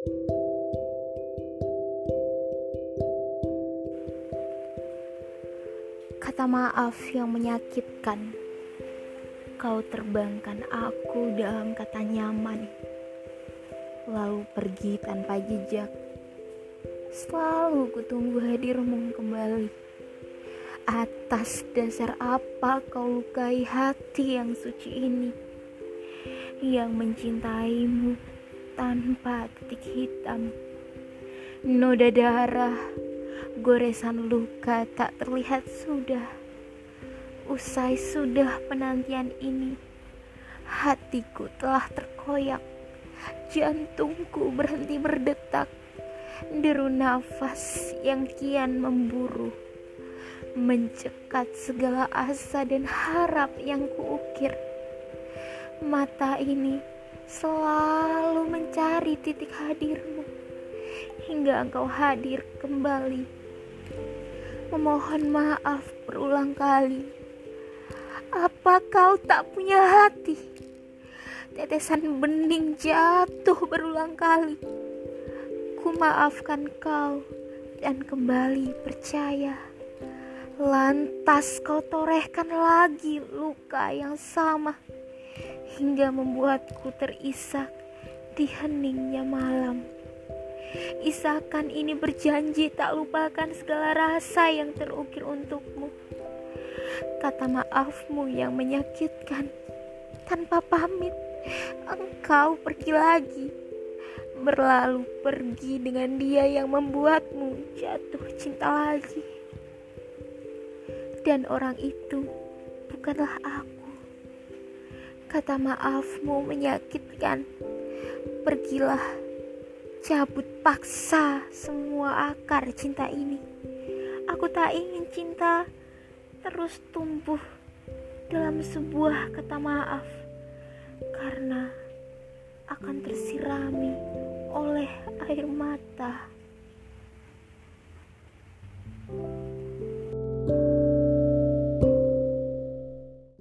Kata maaf yang menyakitkan. Kau terbangkan aku dalam kata nyaman. Lalu pergi tanpa jejak. Selalu kutunggu hadirmu kembali. Atas dasar apa kau lukai hati yang suci ini? Yang mencintaimu tanpa titik hitam. Noda darah Goresan luka tak terlihat sudah. Usai sudah penantian ini Hatiku telah terkoyak. Jantungku berhenti berdetak. Deru nafas yang kian memburu. Mencekat segala asa dan harap yang kuukir. Mata ini selalu mencari titik hadirmu Hingga engkau hadir kembali memohon maaf berulang kali. Apa kau tak punya hati? Tetesan bening jatuh berulang kali. Ku maafkan kau dan kembali percaya. Lantas kau torehkan lagi luka yang sama hingga membuatku terisak di heningnya malam. Isakan ini berjanji tak lupakan segala rasa yang terukir untukmu. Kata maafmu yang menyakitkan tanpa pamit, engkau pergi lagi. Berlalu pergi dengan dia yang membuatmu jatuh cinta lagi. Dan orang itu bukanlah aku. Kata maafmu menyakitkan. Pergilah cabut paksa semua akar cinta ini. Aku tak ingin cinta terus tumbuh dalam sebuah kata maaf karena akan tersirami oleh air mata.